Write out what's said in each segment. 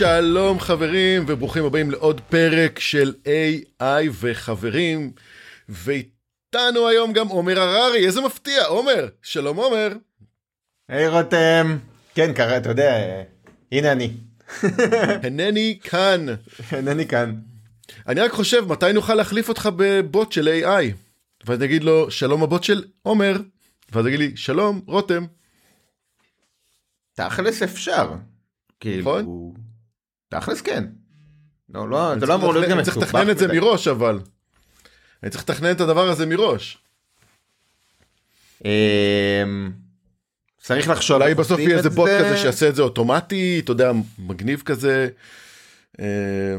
שלום חברים וברוכים הבאים לעוד פרק של AI וחברים ואיתנו היום גם עומר הררי איזה מפתיע עומר שלום עומר. היי רותם כן קרה אתה יודע הנה אני. אינני כאן. אינני כאן. אני רק חושב מתי נוכל להחליף אותך בבוט של AI ואז נגיד לו שלום הבוט של עומר ואז נגיד לי שלום רותם. תכלס אפשר. נכון? כאילו... תכלס כן. לא, לא, זה לא אמור להיות גם אני צריך לתכנן את זה. מראש אבל. אני צריך לתכנן את הדבר הזה מראש. אמ, צריך לחשוב. אולי בסוף יהיה איזה בוט זה. כזה שיעשה את זה אוטומטי, אתה יודע, מגניב כזה. אה,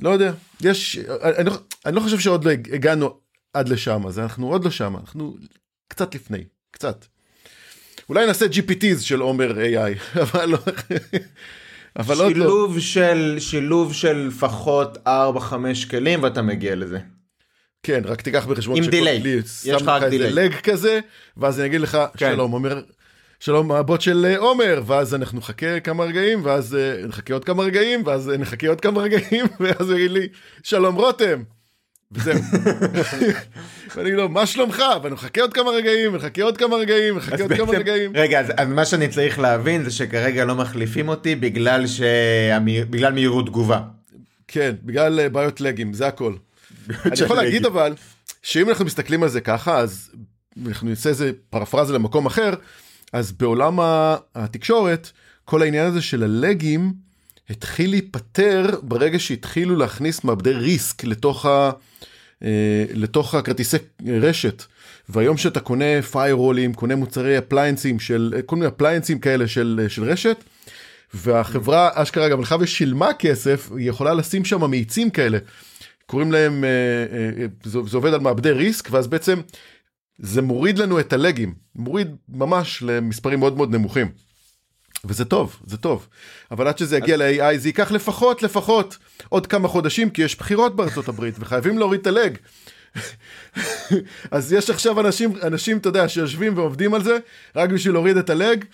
לא יודע, יש, אני, לא- אני לא חושב שעוד לא הגענו עד לשם, אז אנחנו עוד לא שם, אנחנו קצת לפני, קצת. אולי נעשה GPTs של עומר AI, אבל לא, אבל עוד לא. שילוב של שילוב של לפחות 4-5 כלים ואתה מגיע לזה. כן, רק תיקח בחשבון עם דיליי. יש שם לך רק איזה דיליי. לג כזה, ואז אני אגיד לך, כן. שלום עומר, שלום הבוט של אה, עומר, ואז אנחנו נחכה כמה רגעים, ואז אה, נחכה עוד כמה רגעים, ואז אה, נחכה עוד כמה רגעים, ואז הוא יגיד לי, שלום רותם. וזהו. ואני אגיד לו, מה שלומך? ואני מחכה עוד כמה רגעים, ונחכה עוד כמה רגעים, ונחכה עוד כמה רגעים. רגע, אז, אז מה שאני צריך להבין זה שכרגע לא מחליפים אותי בגלל שהמי- בגלל מהירות תגובה. כן, בגלל אה, בעיות לגים, זה הכל. אני יכול להגיד אבל, שאם אנחנו מסתכלים על זה ככה, אז אנחנו נעשה איזה פרפרזה למקום אחר, אז בעולם התקשורת, כל העניין הזה של הלגים התחיל להיפטר ברגע שהתחילו להכניס מעבדי RISC לתוך, ה, אה, לתוך הכרטיסי רשת. והיום שאתה קונה פיירוולים, קונה מוצרי אפליינסים של, כל מיני אפליינסים כאלה של, של רשת, והחברה אשכרה גם הלכה ושילמה כסף, היא יכולה לשים שם מאיצים כאלה. קוראים להם, אה, אה, זה עובד על מעבדי RISC, ואז בעצם זה מוריד לנו את הלגים, מוריד ממש למספרים מאוד מאוד נמוכים. וזה טוב, זה טוב. אבל עד שזה יגיע ל-AI זה ייקח לפחות, לפחות עוד כמה חודשים, כי יש בחירות בארצות הברית, וחייבים להוריד את הלג. אז יש עכשיו אנשים, אנשים, אתה יודע, שיושבים ועובדים על זה, רק בשביל להוריד את הלג.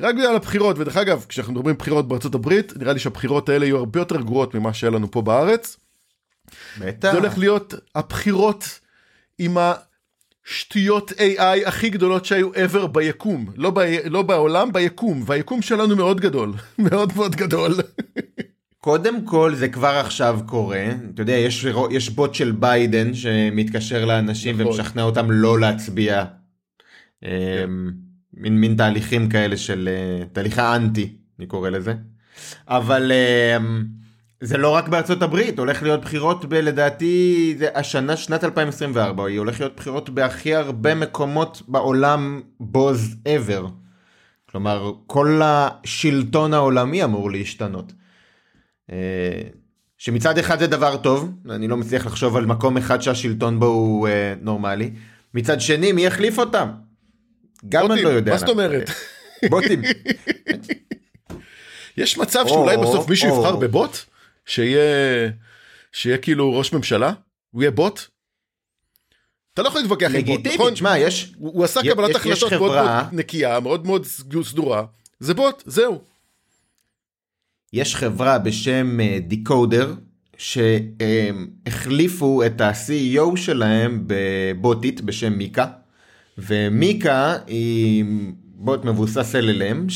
רק בגלל הבחירות, ודרך אגב, כשאנחנו מדברים בחירות בארצות הברית, נראה לי שהבחירות האלה יהיו הרבה יותר גרועות ממה שהיה לנו פה בארץ. בטח. זה הולך להיות הבחירות עם השטויות AI הכי גדולות שהיו ever ביקום. לא, ב... לא בעולם, ביקום. והיקום שלנו מאוד גדול. מאוד מאוד גדול. קודם כל זה כבר עכשיו קורה, אתה יודע, יש, יש בוט של ביידן שמתקשר לאנשים נכון. ומשכנע אותם לא להצביע. אמ, מין, מין תהליכים כאלה של אה, תהליכי אנטי, אני קורא לזה. אבל אמ, זה לא רק בארצות הברית, הולך להיות בחירות ב, לדעתי, זה השנה, שנת 2024, היא הולכת להיות בחירות בהכי הרבה מקומות בעולם בוז ever. כלומר, כל השלטון העולמי אמור להשתנות. אה, שמצד אחד זה דבר טוב, אני לא מצליח לחשוב על מקום אחד שהשלטון בו הוא אה, נורמלי. מצד שני, מי יחליף אותם? גם אני לא יודע. מה זאת אומרת? בוטים. יש מצב שאולי או, בסוף מישהו או. יבחר בבוט? שיהיה... שיהיה כאילו ראש ממשלה? הוא יהיה בוט? אתה לא יכול להתווכח עם בוט, נכון? תשמע, יש... הוא הוא עשה יש- קבלת החלטות מאוד חברה- מאוד נקייה, מאוד מאוד סדורה. זה בוט, זהו. יש חברה בשם דיקודר שהחליפו את ה-CEO שלהם בבוטית בשם מיקה ומיקה היא בוט מבוסס LLM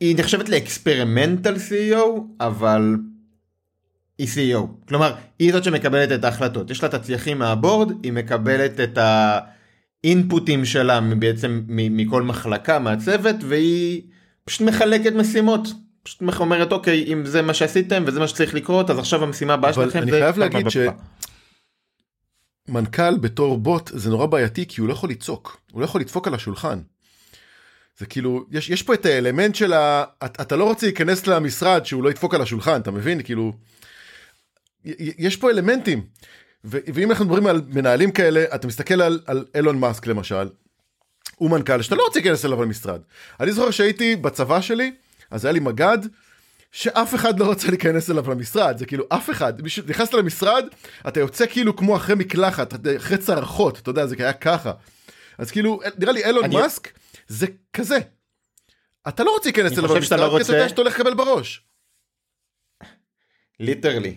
שהיא נחשבת לאקספרימנטל CEO אבל היא CEO כלומר היא זאת שמקבלת את ההחלטות יש לה את הצייחים מהבורד היא מקבלת את האינפוטים שלה בעצם מכל מחלקה מהצוות והיא פשוט מחלקת משימות פשוט אומרת אוקיי אם זה מה שעשיתם וזה מה שצריך לקרות אז עכשיו המשימה הבאה אבל שלכם אני זה... חייב להגיד פפפפ. מנכ"ל בתור בוט זה נורא בעייתי כי הוא לא יכול לצעוק, הוא לא יכול לדפוק על השולחן. זה כאילו, יש, יש פה את האלמנט של ה... אתה, אתה לא רוצה להיכנס למשרד שהוא לא ידפוק על השולחן, אתה מבין? כאילו, יש פה אלמנטים. ו- ואם אנחנו מדברים על מנהלים כאלה, אתה מסתכל על, על אילון מאסק למשל, הוא מנכ"ל שאתה לא רוצה להיכנס אליו למשרד. אני זוכר שהייתי בצבא שלי, אז היה לי מג"ד, שאף אחד לא רוצה להיכנס אליו למשרד, זה כאילו אף אחד, מישהו נכנסת למשרד, אתה יוצא כאילו כמו אחרי מקלחת, אחרי צרחות, אתה יודע, זה היה ככה. אז כאילו, נראה לי אילון אני- מאסק זה כזה. אתה לא רוצה להיכנס אליו למשרד, לא כי אתה יודע שאתה הולך לקבל בראש. ליטרלי.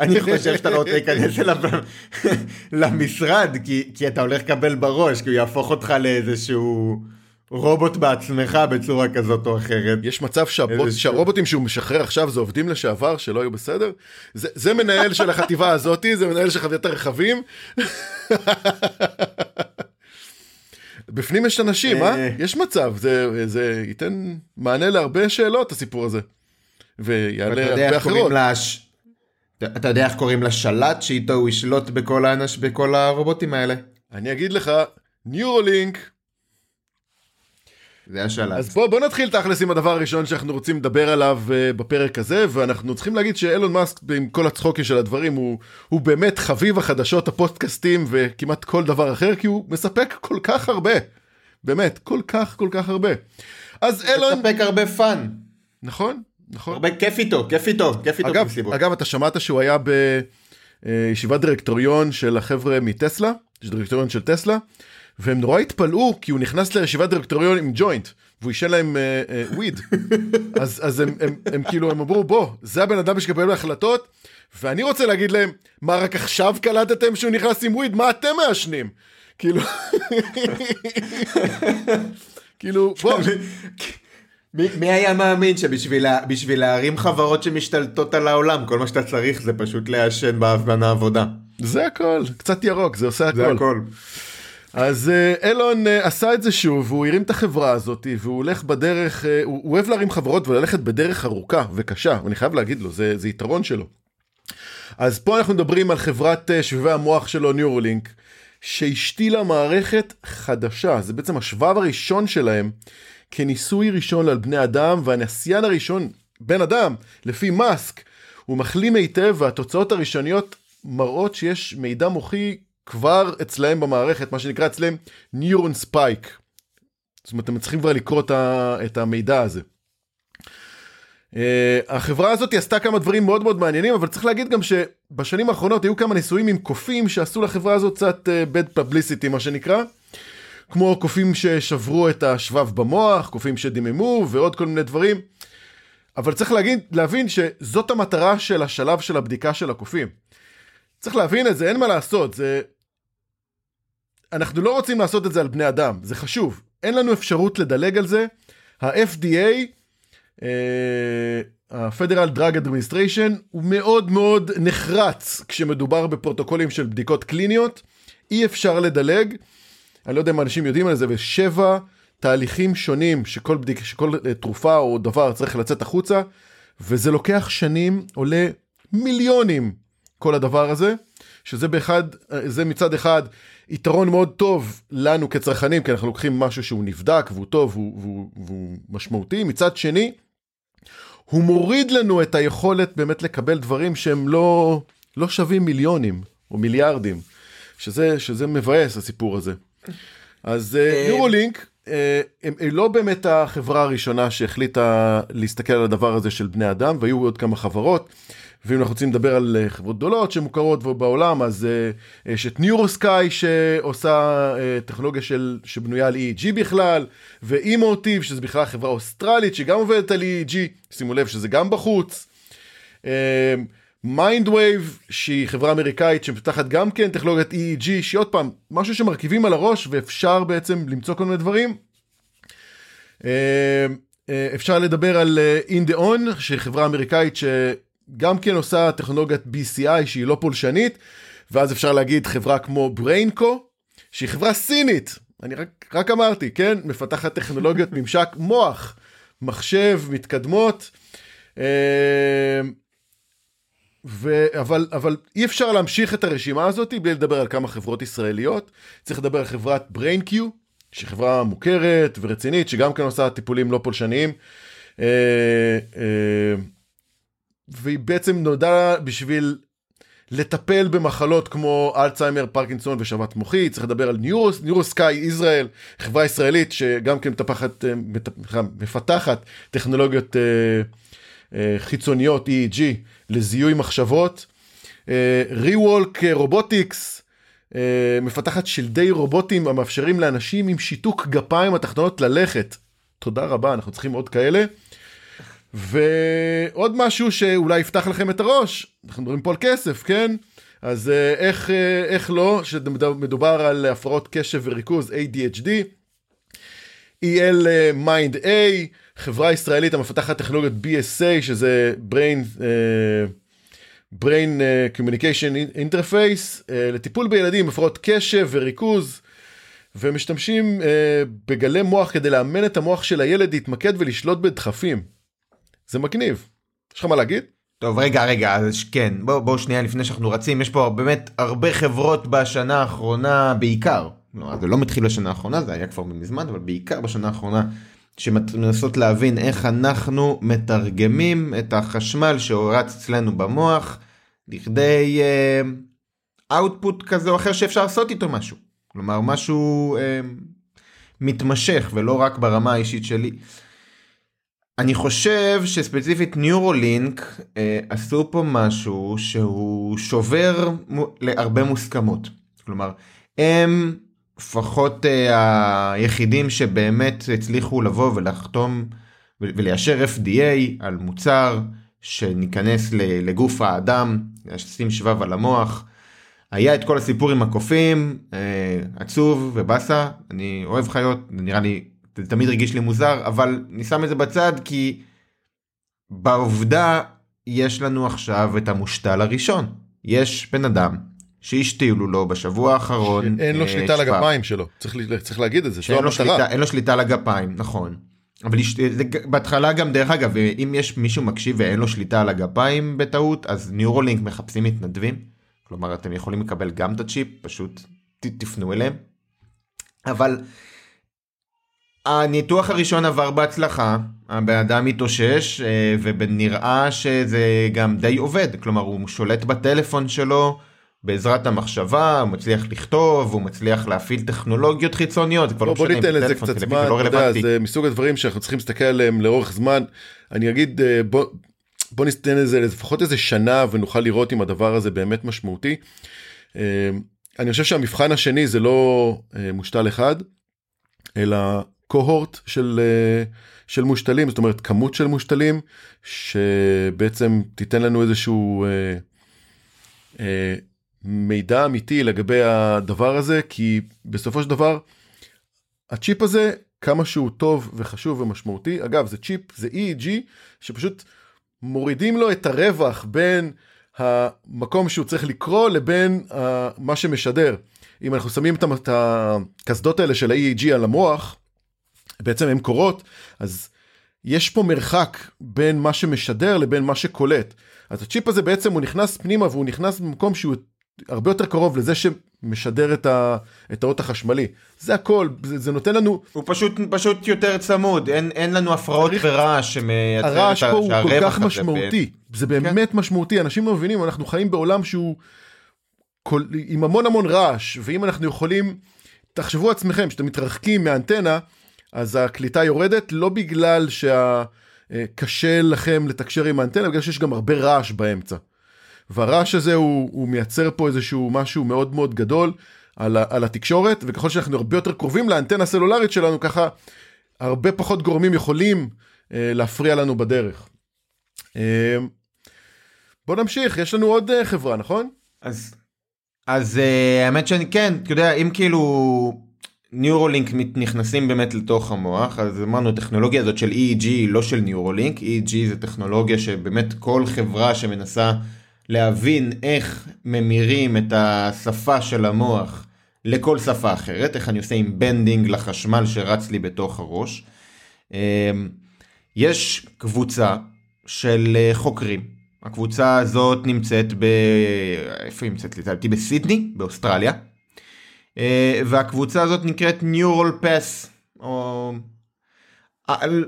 אני חושב שאתה לא רוצה להיכנס אליו למשרד כי, כי אתה הולך לקבל בראש כי הוא יהפוך אותך לאיזשהו רובוט בעצמך בצורה כזאת או אחרת. יש מצב שהבוט, שהרובוטים שהוא משחרר עכשיו זה עובדים לשעבר שלא היו בסדר? זה, זה מנהל של החטיבה הזאתי, זה מנהל של חוויית הרכבים. בפנים יש אנשים, אה? יש מצב, זה, זה ייתן מענה להרבה שאלות הסיפור הזה. ויעלה הרבה אחרות. לש... אתה יודע איך קוראים לשלט שאיתו הוא ישלוט בכל, האנש... בכל הרובוטים האלה? אני אגיד לך, ניורולינק. זה השלט. אז בוא, בוא נתחיל תכלס עם הדבר הראשון שאנחנו רוצים לדבר עליו uh, בפרק הזה, ואנחנו צריכים להגיד שאילון מאסק, עם כל הצחוקים של הדברים, הוא, הוא באמת חביב החדשות, הפודקאסטים וכמעט כל דבר אחר, כי הוא מספק כל כך הרבה. באמת, כל כך כל כך הרבה. אז אילון... מספק הרבה fun. נכון, נכון. הרבה כיף איתו, כיף איתו, כיף איתו. אגב, אגב, אתה שמעת שהוא היה בישיבת דירקטוריון של החבר'ה מטסלה, דירקטוריון של טסלה, והם נורא התפלאו כי הוא נכנס לישיבת דירקטוריון עם ג'וינט, והוא אישר להם weed. Uh, uh, אז, אז הם, הם, הם, הם כאילו, הם אמרו, בוא, זה הבן אדם שמקבל החלטות, ואני רוצה להגיד להם, מה רק עכשיו קלטתם שהוא נכנס עם weed? מה אתם מעשנים? כאילו, כאילו, בוא. מי, מי היה מאמין שבשביל להרים חברות שמשתלטות על העולם כל מה שאתה צריך זה פשוט לעשן בהפגנה עבודה. זה הכל קצת ירוק זה עושה הכל. זה הכל. אז אילון uh, עשה את זה שוב הוא הרים את החברה הזאת והוא הולך בדרך uh, הוא, הוא אוהב להרים חברות וללכת בדרך ארוכה וקשה אני חייב להגיד לו זה, זה יתרון שלו. אז פה אנחנו מדברים על חברת שבבי המוח שלו Neuralink שהשתילה מערכת חדשה זה בעצם השבב הראשון שלהם כניסוי ראשון על בני אדם, והנסיין הראשון, בן אדם, לפי מאסק, הוא מחלים היטב, והתוצאות הראשוניות מראות שיש מידע מוחי כבר אצלהם במערכת, מה שנקרא אצלם neuron spike. זאת אומרת, הם צריכים כבר לקרוא את המידע הזה. Uh, החברה הזאת עשתה כמה דברים מאוד מאוד מעניינים, אבל צריך להגיד גם שבשנים האחרונות היו כמה ניסויים עם קופים שעשו לחברה הזאת קצת uh, bad publicity מה שנקרא. כמו קופים ששברו את השבב במוח, קופים שדיממו ועוד כל מיני דברים. אבל צריך להגיד, להבין שזאת המטרה של השלב של הבדיקה של הקופים. צריך להבין את זה, אין מה לעשות, זה... אנחנו לא רוצים לעשות את זה על בני אדם, זה חשוב. אין לנו אפשרות לדלג על זה. ה-FDA, ה-Federal Drug Administration, הוא מאוד מאוד נחרץ כשמדובר בפרוטוקולים של בדיקות קליניות. אי אפשר לדלג. אני לא יודע אם אנשים יודעים על זה, ושבע תהליכים שונים שכל, בדיק, שכל אה, תרופה או דבר צריך לצאת החוצה, וזה לוקח שנים, עולה מיליונים כל הדבר הזה, שזה באחד, אה, זה מצד אחד יתרון מאוד טוב לנו כצרכנים, כי אנחנו לוקחים משהו שהוא נבדק והוא טוב והוא, והוא, והוא משמעותי, מצד שני, הוא מוריד לנו את היכולת באמת לקבל דברים שהם לא, לא שווים מיליונים או מיליארדים, שזה, שזה מבאס הסיפור הזה. אז ניורולינק אה, אה, הם לא באמת החברה הראשונה שהחליטה להסתכל על הדבר הזה של בני אדם והיו עוד כמה חברות. ואם אנחנו רוצים לדבר על אה, חברות גדולות שמוכרות בעולם אז יש את ניורוסקאי שעושה טכנולוגיה של שבנויה על EEG בכלל ו Emotiv שזה בכלל חברה אוסטרלית שגם עובדת על EEG שימו לב שזה גם בחוץ. MindWave שהיא חברה אמריקאית שמפתחת גם כן טכנולוגיית EEG שהיא עוד פעם משהו שמרכיבים על הראש ואפשר בעצם למצוא כל מיני דברים. אה, אה, אפשר לדבר על אה, InteraXon שהיא חברה אמריקאית שגם כן עושה טכנולוגיית BCI שהיא לא פולשנית ואז אפשר להגיד חברה כמו BrainCo שהיא חברה סינית אני רק, רק אמרתי כן מפתחת טכנולוגיות ממשק מוח מחשב מתקדמות. ו... אבל, אבל אי אפשר להמשיך את הרשימה הזאת בלי לדבר על כמה חברות ישראליות. צריך לדבר על חברת BrainQ, שהיא חברה מוכרת ורצינית, שגם כן עושה טיפולים לא פולשניים. אה, אה, והיא בעצם נולדה בשביל לטפל במחלות כמו אלצהיימר, פרקינסון ושבת מוחי, צריך לדבר על ניורוס, ניורוסקאי ישראל, חברה ישראלית שגם כן מטפחת, אה, מפתחת טכנולוגיות חיצוניות EEG לזיהוי מחשבות. ריוולק רובוטיקס מפתחת שלדי רובוטים המאפשרים לאנשים עם שיתוק גפיים התחתונות ללכת. תודה רבה, אנחנו צריכים עוד כאלה. ועוד משהו שאולי יפתח לכם את הראש, אנחנו מדברים פה על כסף, כן? אז אה, איך, אה, איך לא, שמדובר על הפרעות קשב וריכוז ADHD, EL Mind A, חברה ישראלית המפתחת טכנולוגיות BSA, שזה Brain, uh, Brain Communication Interface, uh, לטיפול בילדים, הפרעות קשב וריכוז, ומשתמשים uh, בגלי מוח כדי לאמן את המוח של הילד להתמקד ולשלוט בדחפים. זה מגניב. יש לך מה להגיד? טוב רגע רגע אז כן בוא בוא שנייה לפני שאנחנו רצים יש פה באמת הרבה חברות בשנה האחרונה בעיקר לא, זה לא מתחיל בשנה האחרונה זה היה כבר מזמן אבל בעיקר בשנה האחרונה שמנסות להבין איך אנחנו מתרגמים את החשמל שהורץ אצלנו במוח לכדי אאוטפוט uh, כזה או אחר שאפשר לעשות איתו משהו כלומר משהו uh, מתמשך ולא רק ברמה האישית שלי. אני חושב שספציפית ניורולינק אה, עשו פה משהו שהוא שובר להרבה מוסכמות. כלומר, הם לפחות אה, היחידים שבאמת הצליחו לבוא ולחתום וליישר FDA על מוצר שניכנס לגוף האדם, לשים שבב על המוח. היה את כל הסיפור עם הקופים, אה, עצוב ובאסה, אני אוהב חיות, נראה לי זה תמיד הרגיש לי מוזר, אבל אני שם את זה בצד כי בעובדה יש לנו עכשיו את המושתל הראשון. יש בן אדם שהשתילו לו בשבוע האחרון. אין לו אה, שליטה על הגפיים שלו, צריך, צריך להגיד את זה, שלא המטרה. אין לו שליטה על הגפיים, נכון. אבל זה, בהתחלה גם דרך אגב אם יש מישהו מקשיב ואין לו שליטה על הגפיים בטעות אז ניורולינק מחפשים מתנדבים. כלומר אתם יכולים לקבל גם את הצ'יפ פשוט ת, תפנו אליהם. אבל הניתוח הראשון עבר בהצלחה, הבן אדם התאושש אה, ונראה שזה גם די עובד, כלומר הוא שולט בטלפון שלו בעזרת המחשבה, הוא מצליח לכתוב, הוא מצליח להפעיל טכנולוגיות חיצוניות, זה כבר לא משנה, בוא ניתן לזה קצת זמן, לא יודע, זה מסוג הדברים שאנחנו צריכים להסתכל עליהם לאורך זמן, אני אגיד אה, בוא, בוא ניתן לזה לפחות איזה שנה ונוכל לראות אם הדבר הזה באמת משמעותי. אה, אני חושב שהמבחן השני זה לא מושתל אחד, אלא קוהורט של, אה, של מושתלים, זאת אומרת כמות של מושתלים, שבעצם תיתן לנו איזשהו אה, אה, מידע אמיתי לגבי הדבר הזה, כי בסופו של דבר, הצ'יפ הזה, כמה שהוא טוב וחשוב ומשמעותי, אגב זה צ'יפ, זה EEG, שפשוט מורידים לו את הרווח בין המקום שהוא צריך לקרוא לבין uh, מה שמשדר. אם אנחנו שמים את הקסדות האלה של ה-EEG על המוח, בעצם הן קורות, אז יש פה מרחק בין מה שמשדר לבין מה שקולט. אז הצ'יפ הזה בעצם הוא נכנס פנימה והוא נכנס במקום שהוא הרבה יותר קרוב לזה שמשדר את, ה, את האות החשמלי. זה הכל, זה, זה נותן לנו... הוא פשוט, פשוט יותר צמוד, אין, אין לנו הפרעות צריך... ורעש שמייצר את הרעש פה הוא כל כך משמעותי, בין... זה כן. באמת כן. משמעותי, אנשים לא מבינים, אנחנו חיים בעולם שהוא כל, עם המון המון רעש, ואם אנחנו יכולים, תחשבו עצמכם, שאתם מתרחקים מהאנטנה, אז הקליטה יורדת לא בגלל שקשה לכם לתקשר עם האנטנה, בגלל שיש גם הרבה רעש באמצע. והרעש הזה הוא, הוא מייצר פה איזשהו משהו מאוד מאוד גדול על, על התקשורת, וככל שאנחנו הרבה יותר קרובים לאנטנה הסלולרית שלנו, ככה הרבה פחות גורמים יכולים אה, להפריע לנו בדרך. אה, בוא נמשיך, יש לנו עוד אה, חברה, נכון? אז, אז אה, האמת שאני כן, אתה יודע, אם כאילו... ניורולינק נכנסים באמת לתוך המוח אז אמרנו הטכנולוגיה הזאת של EEG היא לא של ניורולינק EEG זה טכנולוגיה שבאמת כל חברה שמנסה להבין איך ממירים את השפה של המוח לכל שפה אחרת איך אני עושה embedding לחשמל שרץ לי בתוך הראש. אמ, יש קבוצה של אה, חוקרים הקבוצה הזאת נמצאת ב... איפה היא נמצאת? לדעתי בסידני באוסטרליה. אה, והקבוצה הזאת נקראת Neural Pass. או...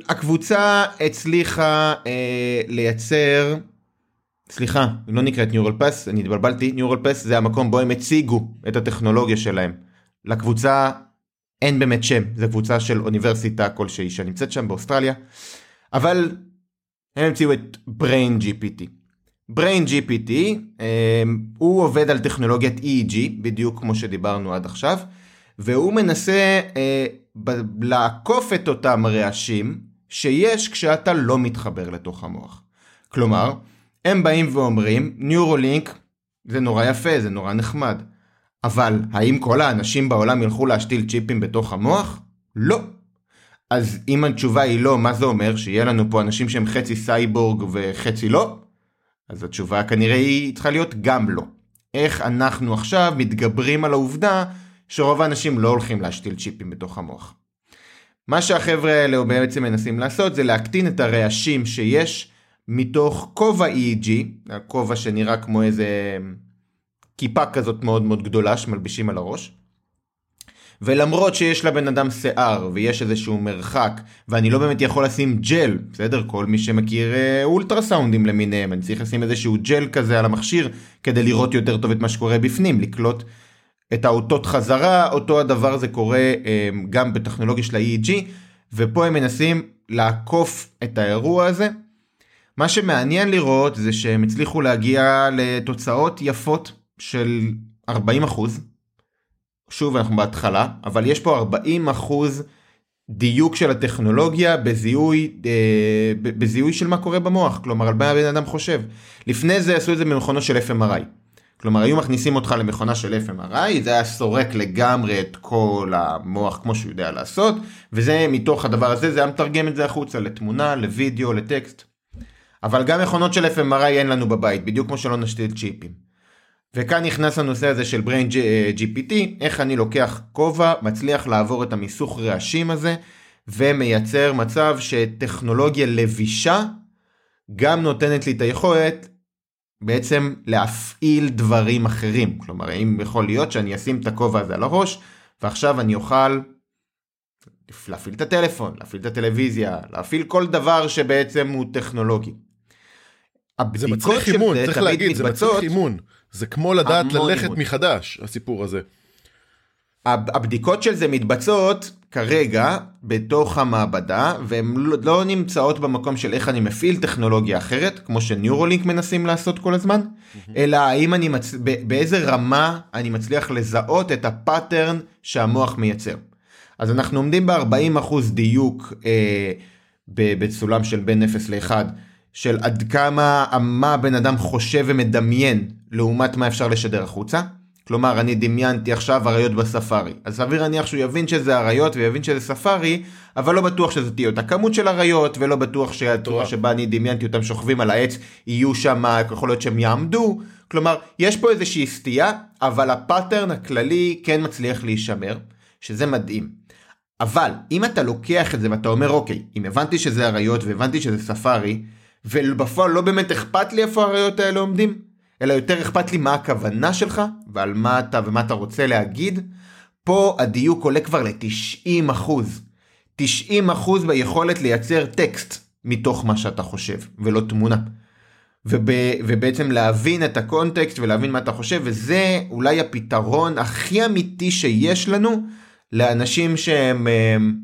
הקבוצה הצליחה אה, לייצר, סליחה, לא נקראת Neural Pass, אני התבלבלתי, Neural Pass זה המקום בו הם הציגו את הטכנולוגיה שלהם. לקבוצה אין באמת שם, זו קבוצה של אוניברסיטה כלשהי שנמצאת שם באוסטרליה, אבל הם המציאו את Brain GPT. Brain GPT אמ, הוא עובד על טכנולוגיית EEG בדיוק כמו שדיברנו עד עכשיו והוא מנסה אה, לעקוף את אותם רעשים שיש כשאתה לא מתחבר לתוך המוח. כלומר, הם באים ואומרים, ניורולינק זה נורא יפה, זה נורא נחמד. אבל האם כל האנשים בעולם ילכו להשתיל צ'יפים בתוך המוח? לא. אז אם התשובה היא לא, מה זה אומר? שיהיה לנו פה אנשים שהם חצי סייבורג וחצי לא? אז התשובה כנראה היא צריכה להיות גם לא. איך אנחנו עכשיו מתגברים על העובדה שרוב האנשים לא הולכים להשתיל צ'יפים בתוך המוח. מה שהחבר'ה האלה בעצם מנסים לעשות זה להקטין את הרעשים שיש מתוך כובע EEG, הכובע שנראה כמו איזה כיפה כזאת מאוד מאוד גדולה שמלבישים על הראש. ולמרות שיש לבן אדם שיער ויש איזשהו מרחק ואני לא באמת יכול לשים ג'ל, בסדר? כל מי שמכיר אה, אולטרסאונדים למיניהם, אני צריך לשים איזשהו ג'ל כזה על המכשיר כדי לראות יותר טוב את מה שקורה בפנים, לקלוט את האותות חזרה, אותו הדבר הזה קורה אה, גם בטכנולוגיה של ה-EEG, ופה הם מנסים לעקוף את האירוע הזה. מה שמעניין לראות זה שהם הצליחו להגיע לתוצאות יפות של 40 אחוז. שוב אנחנו בהתחלה אבל יש פה 40 אחוז דיוק של הטכנולוגיה בזיהוי אה, בזיהוי של מה קורה במוח כלומר על מה הבן אדם חושב לפני זה עשו את זה במכונות של FMRI. כלומר היו מכניסים אותך למכונה של FMRI זה היה סורק לגמרי את כל המוח כמו שהוא יודע לעשות וזה מתוך הדבר הזה זה היה מתרגם את זה החוצה לתמונה לוידאו לטקסט. אבל גם מכונות של FMRI אין לנו בבית בדיוק כמו שלא נשתיל צ'יפים. וכאן נכנס הנושא הזה של brain GPT, אה, איך אני לוקח כובע, מצליח לעבור את המיסוך רעשים הזה, ומייצר מצב שטכנולוגיה לבישה גם נותנת לי את היכולת בעצם להפעיל דברים אחרים. כלומר, האם יכול להיות שאני אשים את הכובע הזה על הראש, ועכשיו אני אוכל להפעיל את הטלפון, להפעיל את הטלוויזיה, להפעיל כל דבר שבעצם הוא טכנולוגי. זה מצריך אימון, צריך להגיד, זה מצריך אימון. זה כמו לדעת ללכת אימון. מחדש, הסיפור הזה. הבדיקות של זה מתבצעות כרגע בתוך המעבדה והן לא, לא נמצאות במקום של איך אני מפעיל טכנולוגיה אחרת כמו שניורולינק מנסים לעשות כל הזמן mm-hmm. אלא האם אני מצ... באיזה רמה אני מצליח לזהות את הפאטרן שהמוח מייצר. אז אנחנו עומדים ב-40% דיוק אה, בסולם של בין 0 ל-1 של עד כמה מה הבן אדם חושב ומדמיין לעומת מה אפשר לשדר החוצה. כלומר אני דמיינתי עכשיו אריות בספארי אז סביר להניח שהוא יבין שזה אריות ויבין שזה ספארי אבל לא בטוח שזה תהיה אותה כמות של אריות ולא בטוח שהצורה שבה אני דמיינתי אותם שוכבים על העץ יהיו שם יכול להיות שהם יעמדו כלומר יש פה איזושהי סטייה אבל הפאטרן הכללי כן מצליח להישמר שזה מדהים. אבל אם אתה לוקח את זה ואתה אומר אוקיי אם הבנתי שזה אריות והבנתי שזה ספארי ובפועל לא באמת אכפת לי איפה האריות האלה עומדים, אלא יותר אכפת לי מה הכוונה שלך ועל מה אתה ומה אתה רוצה להגיד. פה הדיוק עולה כבר ל-90 אחוז. 90 אחוז ביכולת לייצר טקסט מתוך מה שאתה חושב ולא תמונה. וב, ובעצם להבין את הקונטקסט ולהבין מה אתה חושב וזה אולי הפתרון הכי אמיתי שיש לנו לאנשים שהם הם,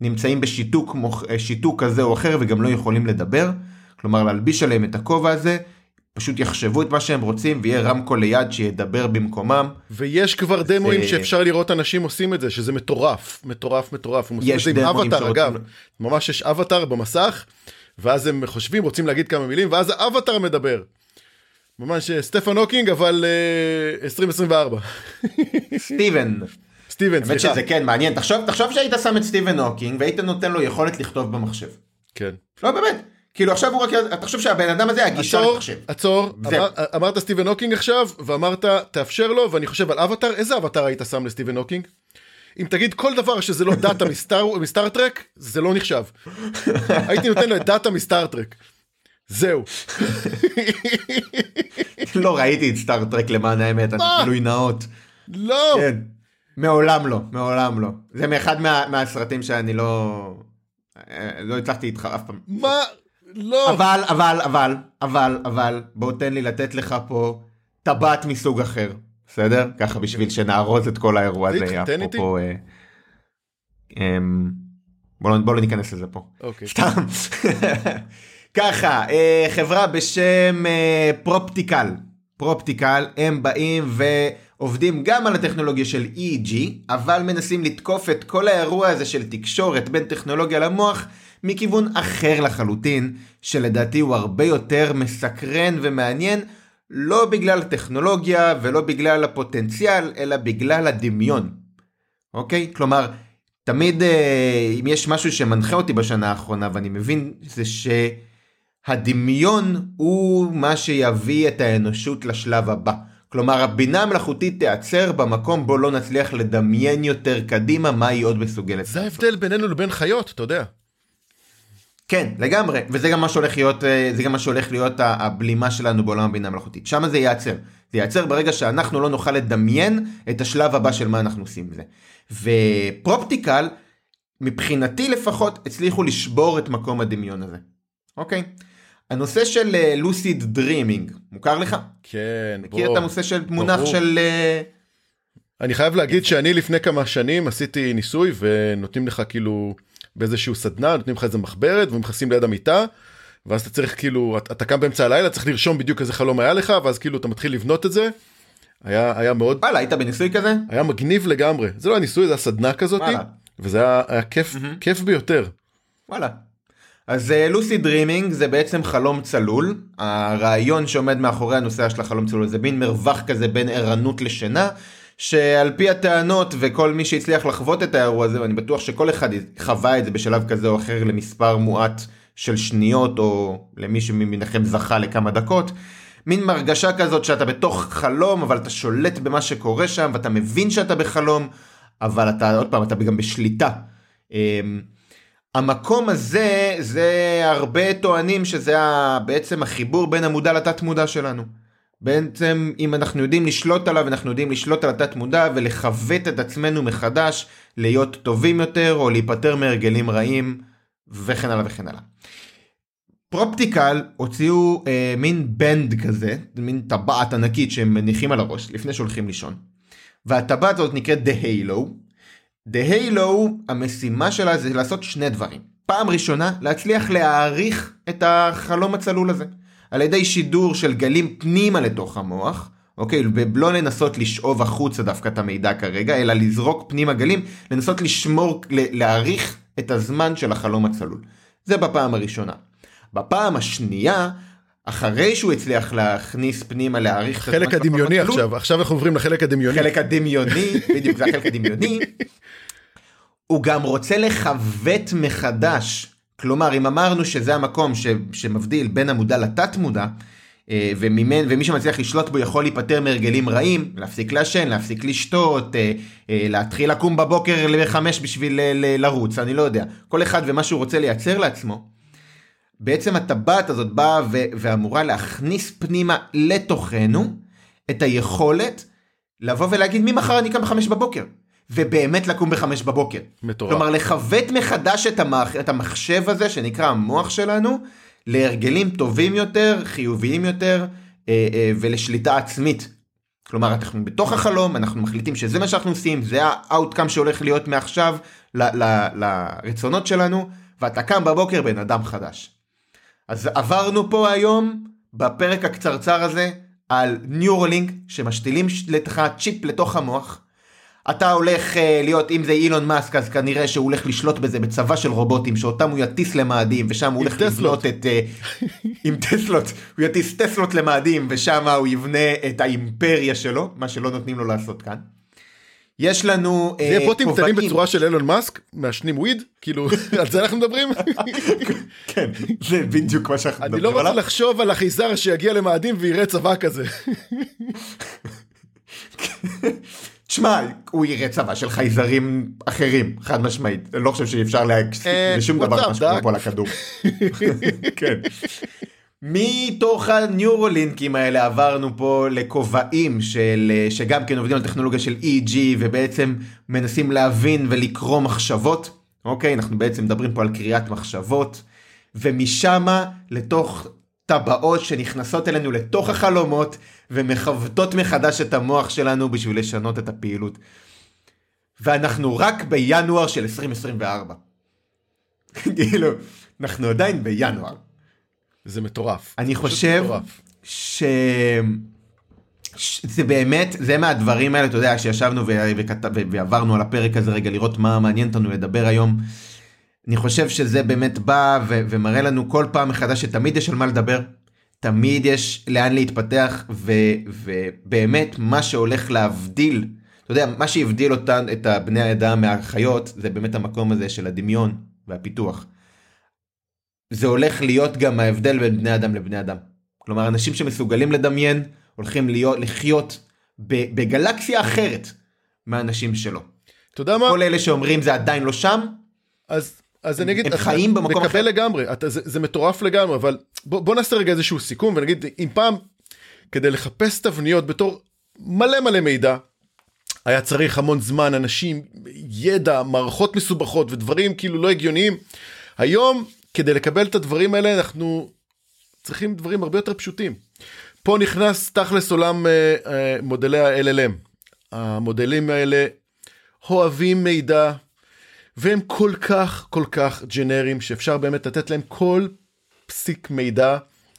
נמצאים בשיתוק שיתוק כזה או אחר וגם לא יכולים לדבר. כלומר להלביש עליהם את הכובע הזה, פשוט יחשבו את מה שהם רוצים ויהיה רמקול ליד שידבר במקומם. ויש כבר דמואים זה... שאפשר לראות אנשים עושים את זה שזה מטורף מטורף מטורף. הם עושים את זה עם אבטר אגב ממש יש אבטר במסך ואז הם חושבים רוצים להגיד כמה מילים ואז האבטר מדבר. ממש אה, סטפן הוקינג אבל uh, 2024. סטיבן. סטיבן סליחה. שזה כן מעניין תחשוב תחשוב שהיית שם את סטיבן הוקינג והיית נותן לו יכולת לכתוב במחשב. כן. לא באמת. כאילו עכשיו הוא רק, אתה חושב שהבן אדם הזה הגישה להתחשב. עצור, אמר, אמרת סטיבן הוקינג עכשיו, ואמרת תאפשר לו, ואני חושב על אבטאר, איזה אבטאר היית שם לסטיבן הוקינג? אם תגיד כל דבר שזה לא דאטה מסטארטרק, זה לא נחשב. הייתי נותן לו את דאטה מסטארטרק. זהו. לא ראיתי את סטארטרק למען האמת, אני גילוי נאות. לא. כן. מעולם לא, מעולם לא. זה מאחד מהסרטים שאני לא... אה, לא הצלחתי איתך אף פעם. מה? לא. אבל, אבל, אבל, אבל, אבל, בוא תן לי לתת לך פה טבעת מסוג אחר, בסדר? ככה בשביל שנארוז את כל האירוע הזה. איתי. אה, אמ, בוא לא, בוא לא ניכנס לזה פה. אוקיי. סתם. ככה, אה, חברה בשם אה, Prophetical. Prophetical, הם באים ועובדים גם על הטכנולוגיה של EEG, אבל מנסים לתקוף את כל האירוע הזה של תקשורת בין טכנולוגיה למוח מכיוון אחר לחלוטין, שלדעתי הוא הרבה יותר מסקרן ומעניין, לא בגלל הטכנולוגיה ולא בגלל הפוטנציאל, אלא בגלל הדמיון. אוקיי? כלומר, תמיד אה, אם יש משהו שמנחה אותי בשנה האחרונה ואני מבין זה שהדמיון הוא מה שיביא את האנושות לשלב הבא. כלומר הבינה המלאכותית תיעצר במקום בו לא נצליח לדמיין יותר קדימה מה היא עוד מסוגלת. זה ההבדל בינינו לבין חיות, אתה יודע. כן, לגמרי, וזה גם מה שהולך להיות, אה, זה גם מה שהולך להיות הבלימה שלנו בעולם הבינה המלאכותית. שם זה ייעצר. זה ייעצר ברגע שאנחנו לא נוכל לדמיין את השלב הבא של מה אנחנו עושים בזה. ופרופטיקל, מבחינתי לפחות, הצליחו לשבור את מקום הדמיון הזה. אוקיי? הנושא של לוסיד uh, דרימינג, מוכר לך? כן, ברור. מכיר את הנושא של מונח ברור. של... Uh... אני חייב להגיד שאני לפני כמה שנים עשיתי ניסוי ונותנים לך כאילו באיזשהו סדנה, נותנים לך איזה מחברת ומכסים ליד המיטה. ואז אתה צריך כאילו אתה, אתה קם באמצע הלילה צריך לרשום בדיוק איזה חלום היה לך ואז כאילו אתה מתחיל לבנות את זה. היה היה מאוד וואלה היית בניסוי כזה היה מגניב לגמרי זה לא הניסוי זה הסדנה כזאת וזה היה, היה כיף mm-hmm. כיף ביותר. וואלה. אז לוסי uh, דרימינג זה בעצם חלום צלול הרעיון שעומד מאחורי הנושא של החלום צלול זה מין מרווח כזה בין ערנות לשינה שעל פי הטענות וכל מי שהצליח לחוות את האירוע הזה ואני בטוח שכל אחד חווה את זה בשלב כזה או אחר למספר מועט של שניות או למי שמביניכם זכה לכמה דקות. מין מרגשה כזאת שאתה בתוך חלום אבל אתה שולט במה שקורה שם ואתה מבין שאתה בחלום אבל אתה עוד פעם אתה גם בשליטה. אמ, המקום הזה זה הרבה טוענים שזה בעצם החיבור בין המודע לתת מודע שלנו. בעצם אם אנחנו יודעים לשלוט עליו אנחנו יודעים לשלוט על התת מודע ולכוות את עצמנו מחדש להיות טובים יותר או להיפטר מהרגלים רעים וכן הלאה וכן הלאה. פרופטיקל הוציאו אה, מין בנד כזה, מין טבעת ענקית שהם מניחים על הראש לפני שהולכים לישון. והטבעת הזאת נקראת The Halo. The Halo המשימה שלה זה לעשות שני דברים. פעם ראשונה להצליח להעריך את החלום הצלול הזה. על ידי שידור של גלים פנימה לתוך המוח. אוקיי, ולא לנסות לשאוב החוצה דווקא את המידע כרגע, אלא לזרוק פנימה גלים, לנסות לשמור, להעריך את הזמן של החלום הצלול. זה בפעם הראשונה. בפעם השנייה, אחרי שהוא הצליח להכניס פנימה להעריך את חלק הדמיוני עכשיו עכשיו אנחנו עוברים לחלק הדמיוני חלק הדמיוני בדיוק זה החלק הדמיוני הוא גם רוצה לכוות מחדש כלומר אם אמרנו שזה המקום ש, שמבדיל בין המודע לתת מודע אה, ומימן ומי שמצליח לשלוט בו יכול להיפטר מהרגלים רעים להפסיק לעשן להפסיק לשתות אה, אה, להתחיל לקום בבוקר לחמש בשביל לרוץ אני לא יודע כל אחד ומה שהוא רוצה לייצר לעצמו. בעצם הטבעת הזאת באה ו- ואמורה להכניס פנימה לתוכנו את היכולת לבוא ולהגיד ממחר אני קם בחמש בבוקר. ובאמת לקום בחמש בבוקר. מטורף. כלומר לכבד מחדש את, המח... את המחשב הזה שנקרא המוח שלנו להרגלים טובים יותר, חיוביים יותר אה, אה, ולשליטה עצמית. כלומר אנחנו בתוך החלום אנחנו מחליטים שזה מה שאנחנו עושים זה ה outcome שהולך להיות מעכשיו ל- ל- לרצונות שלנו ואתה קם בבוקר בן אדם חדש. אז עברנו פה היום בפרק הקצרצר הזה על Neuralink שמשתילים לך צ'יפ לתוך המוח. אתה הולך uh, להיות אם זה אילון מאסק אז כנראה שהוא הולך לשלוט בזה בצבא של רובוטים שאותם הוא יטיס למאדים ושם הוא הולך לבנות את uh, עם טסלות הוא יטיס טסלות למאדים ושם הוא יבנה את האימפריה שלו מה שלא נותנים לו לעשות כאן. יש לנו זה יהיה בוטים קטנים בצורה של אילון מאסק מעשנים weed כאילו על זה אנחנו מדברים כן זה בדיוק מה שאנחנו מדברים עליו. אני לא רוצה לחשוב על החייזר שיגיע למאדים ויראה צבא כזה. תשמע הוא יראה צבא של חייזרים אחרים חד משמעית אני לא חושב שאפשר אה, לשום דבר מה שקורה פה על הכדור. כן. מתוך הניורולינקים האלה עברנו פה לכובעים של שגם כן עובדים על טכנולוגיה של EG ובעצם מנסים להבין ולקרוא מחשבות אוקיי אנחנו בעצם מדברים פה על קריאת מחשבות ומשמה לתוך טבעות שנכנסות אלינו לתוך החלומות ומכבדות מחדש את המוח שלנו בשביל לשנות את הפעילות. ואנחנו רק בינואר של 2024. כאילו אנחנו עדיין בינואר. זה מטורף. אני חושב ש... זה באמת, זה מהדברים האלה, אתה יודע, שישבנו ו... וכת... ועברנו על הפרק הזה רגע לראות מה מעניין אותנו לדבר היום. אני חושב שזה באמת בא ו- ומראה לנו כל פעם מחדש שתמיד יש על מה לדבר, תמיד יש לאן להתפתח, ו- ובאמת מה שהולך להבדיל, אתה יודע, מה שהבדיל אותן, את בני העדה מהחיות, זה באמת המקום הזה של הדמיון והפיתוח. זה הולך להיות גם ההבדל בין בני אדם לבני אדם. כלומר, אנשים שמסוגלים לדמיין, הולכים להיות, לחיות בגלקסיה אחרת מהאנשים שלו. אתה יודע מה? כל אלה שאומרים זה עדיין לא שם, אז אז אני אגיד, הם חיים במקום אחר. מקבל לגמרי, אתה, זה, זה מטורף לגמרי, אבל בוא, בוא נעשה רגע איזשהו סיכום ונגיד, אם פעם, כדי לחפש תבניות בתור מלא מלא מידע, היה צריך המון זמן, אנשים, ידע, מערכות מסובכות ודברים כאילו לא הגיוניים. היום, כדי לקבל את הדברים האלה, אנחנו צריכים דברים הרבה יותר פשוטים. פה נכנס תכלס עולם אה, אה, מודלי ה-LLM. המודלים האלה אוהבים מידע, והם כל כך כל כך ג'נרים שאפשר באמת לתת להם כל פסיק מידע,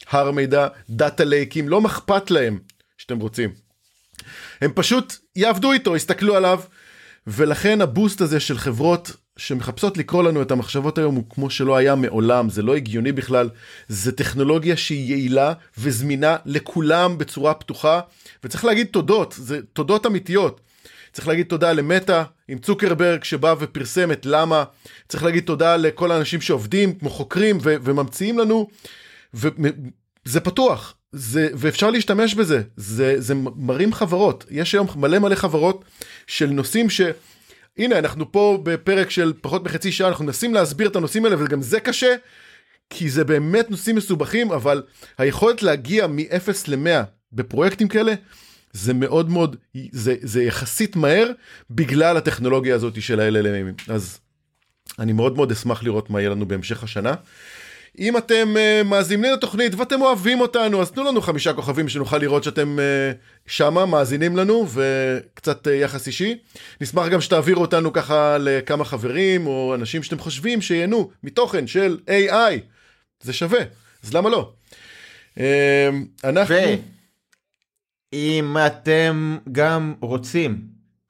הר מידע, דאטה לייקים, לא מחפת להם שאתם רוצים. הם פשוט יעבדו איתו, יסתכלו עליו, ולכן הבוסט הזה של חברות שמחפשות לקרוא לנו את המחשבות היום הוא כמו שלא היה מעולם, זה לא הגיוני בכלל, זה טכנולוגיה שהיא יעילה וזמינה לכולם בצורה פתוחה, וצריך להגיד תודות, זה תודות אמיתיות. צריך להגיד תודה למטא עם צוקרברג שבא ופרסם את למה, צריך להגיד תודה לכל האנשים שעובדים כמו חוקרים ו- וממציאים לנו, וזה פתוח, זה, ואפשר להשתמש בזה, זה, זה מרים חברות, יש היום מלא מלא חברות של נושאים ש... הנה אנחנו פה בפרק של פחות מחצי שעה אנחנו מנסים להסביר את הנושאים האלה וגם זה קשה כי זה באמת נושאים מסובכים אבל היכולת להגיע מ-0 ל-100 בפרויקטים כאלה זה מאוד מאוד, זה, זה יחסית מהר בגלל הטכנולוגיה הזאת של ה-LLM. אז אני מאוד מאוד אשמח לראות מה יהיה לנו בהמשך השנה. אם אתם uh, מאזינים לתוכנית ואתם אוהבים אותנו, אז תנו לנו חמישה כוכבים שנוכל לראות שאתם uh, שמה, מאזינים לנו, וקצת uh, יחס אישי. נשמח גם שתעבירו אותנו ככה לכמה חברים, או אנשים שאתם חושבים שייהנו מתוכן של AI. זה שווה, אז למה לא? Uh, אנחנו... ו... אם אתם גם רוצים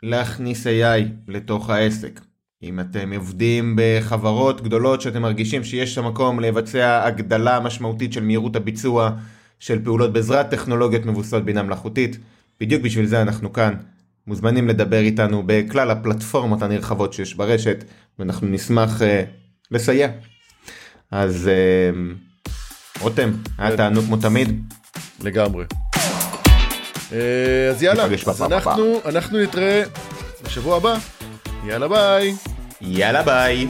להכניס AI לתוך העסק, אם אתם עובדים בחברות גדולות שאתם מרגישים שיש שם מקום לבצע הגדלה משמעותית של מהירות הביצוע של פעולות בעזרת טכנולוגיות מבוססות בינה מלאכותית, בדיוק בשביל זה אנחנו כאן. מוזמנים לדבר איתנו בכלל הפלטפורמות הנרחבות שיש ברשת, ואנחנו נשמח uh, לסייע. אז uh, רותם, היה תענוג כמו תמיד. לגמרי. אה, אז יאללה, אז אנחנו, אנחנו נתראה בשבוע הבא. יאללה ביי. יאללה ביי.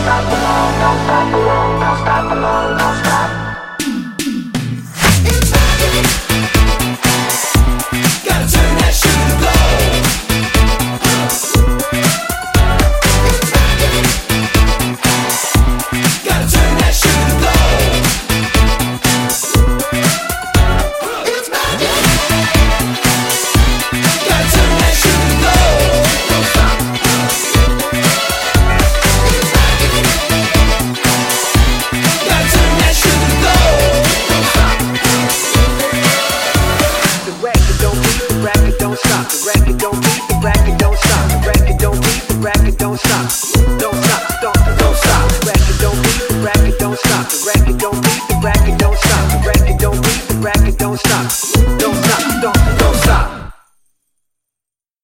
stop alone, don't stop alone, stop alone, stop.